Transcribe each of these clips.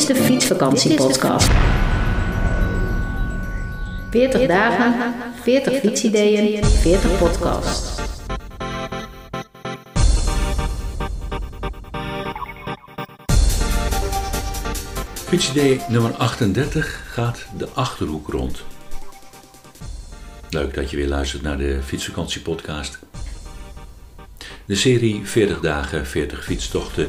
Fietsvakantiepodcast. 40 dagen, 40 fitsideeën, 40 podcasts. Fietsidee nummer 38 gaat de Achterhoek rond. Leuk dat je weer luistert naar de Fietsvakantiepodcast. De serie 40 dagen, 40 fietstochten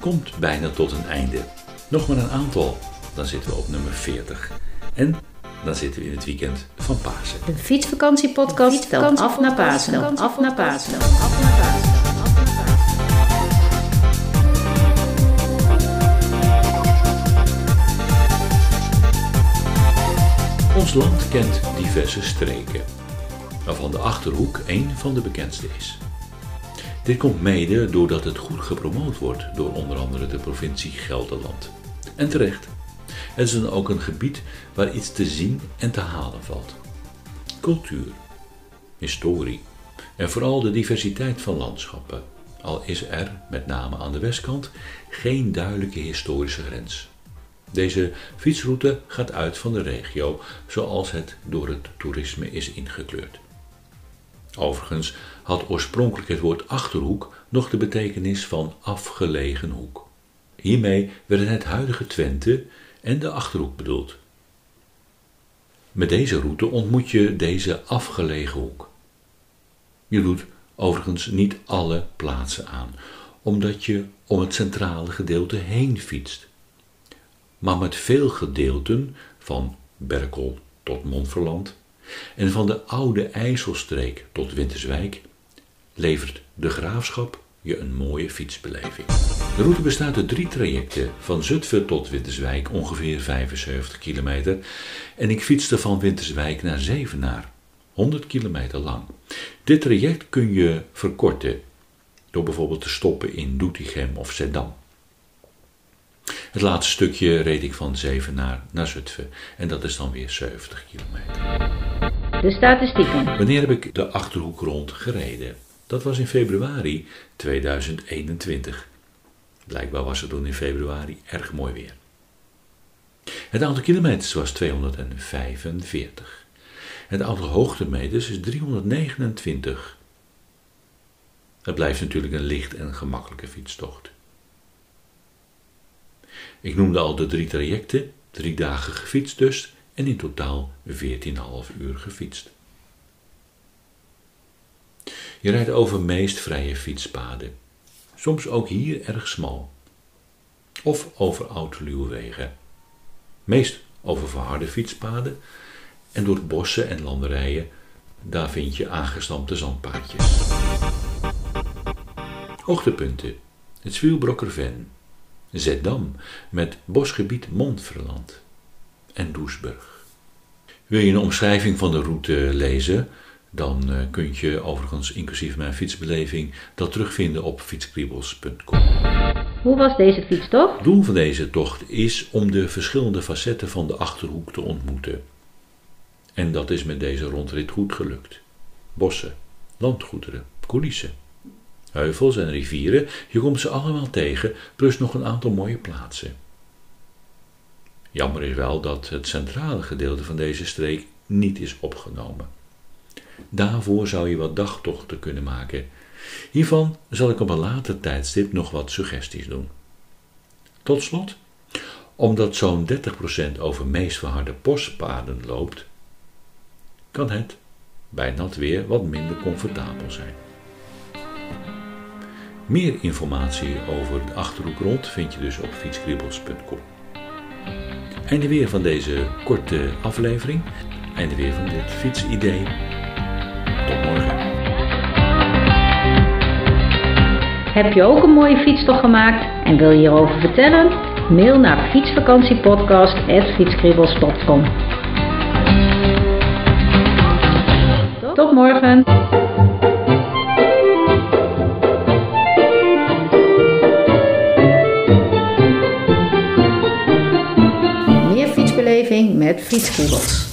komt bijna tot een einde. Nog maar een aantal, dan zitten we op nummer 40. En dan zitten we in het weekend van Pasen. De Fietsvakantiepodcast telt af naar Pasen. Af naar Pasen. Ons land kent diverse streken, waarvan de Achterhoek een van de bekendste is. Dit komt mede doordat het goed gepromoot wordt door onder andere de provincie Gelderland. En terecht. Het is dan ook een gebied waar iets te zien en te halen valt. Cultuur, historie en vooral de diversiteit van landschappen, al is er, met name aan de westkant, geen duidelijke historische grens. Deze fietsroute gaat uit van de regio zoals het door het toerisme is ingekleurd. Overigens had oorspronkelijk het woord achterhoek nog de betekenis van afgelegen hoek. Hiermee werden het huidige Twente en de achterhoek bedoeld. Met deze route ontmoet je deze afgelegen hoek. Je doet overigens niet alle plaatsen aan, omdat je om het centrale gedeelte heen fietst. Maar met veel gedeelten, van Berkel tot Montferland, en van de oude IJsselstreek tot Winterswijk levert de graafschap je een mooie fietsbeleving. De route bestaat uit drie trajecten, van Zutphen tot Winterswijk ongeveer 75 kilometer en ik fietste van Winterswijk naar Zevenaar, 100 kilometer lang. Dit traject kun je verkorten door bijvoorbeeld te stoppen in Doetinchem of Zeddam. Het laatste stukje reed ik van Zevenaar naar Zutphen en dat is dan weer 70 kilometer. De statistieken. Wanneer heb ik de Achterhoek rond gereden? Dat was in februari 2021. Blijkbaar was het toen in februari erg mooi weer. Het aantal kilometers was 245. Het aantal hoogtemeters is 329. Het blijft natuurlijk een licht en gemakkelijke fietstocht. Ik noemde al de drie trajecten, drie dagen gefietst dus, en in totaal 14,5 uur gefietst. Je rijdt over meest vrije fietspaden, soms ook hier erg smal. Of over oud wegen. Meest over verharde fietspaden en door bossen en landerijen, daar vind je aangestampte zandpaadjes. Hoogtepunten: het Zwielbrokkerven, Zeddam met bosgebied Montferland en Doesburg. Wil je een omschrijving van de route lezen? Dan uh, kun je overigens, inclusief mijn fietsbeleving, dat terugvinden op fietskriebels.com. Hoe was deze fietstocht? Het doel van deze tocht is om de verschillende facetten van de achterhoek te ontmoeten. En dat is met deze rondrit goed gelukt. Bossen, landgoederen, coulissen, heuvels en rivieren, je komt ze allemaal tegen, plus nog een aantal mooie plaatsen. Jammer is wel dat het centrale gedeelte van deze streek niet is opgenomen. Daarvoor zou je wat dagtochten kunnen maken. Hiervan zal ik op een later tijdstip nog wat suggesties doen. Tot slot, omdat zo'n 30% over meest verharde postpaden loopt, kan het bij nat weer wat minder comfortabel zijn. Meer informatie over de Achterhoek rond vind je dus op fietskribbels.com. Einde weer van deze korte aflevering. Einde weer van dit fietsidee. Heb je ook een mooie fietstocht gemaakt en wil je hierover vertellen? Mail naar fietsvakantiepodcast.fietskribbels.com Tot morgen! Meer fietsbeleving met fietskribbels.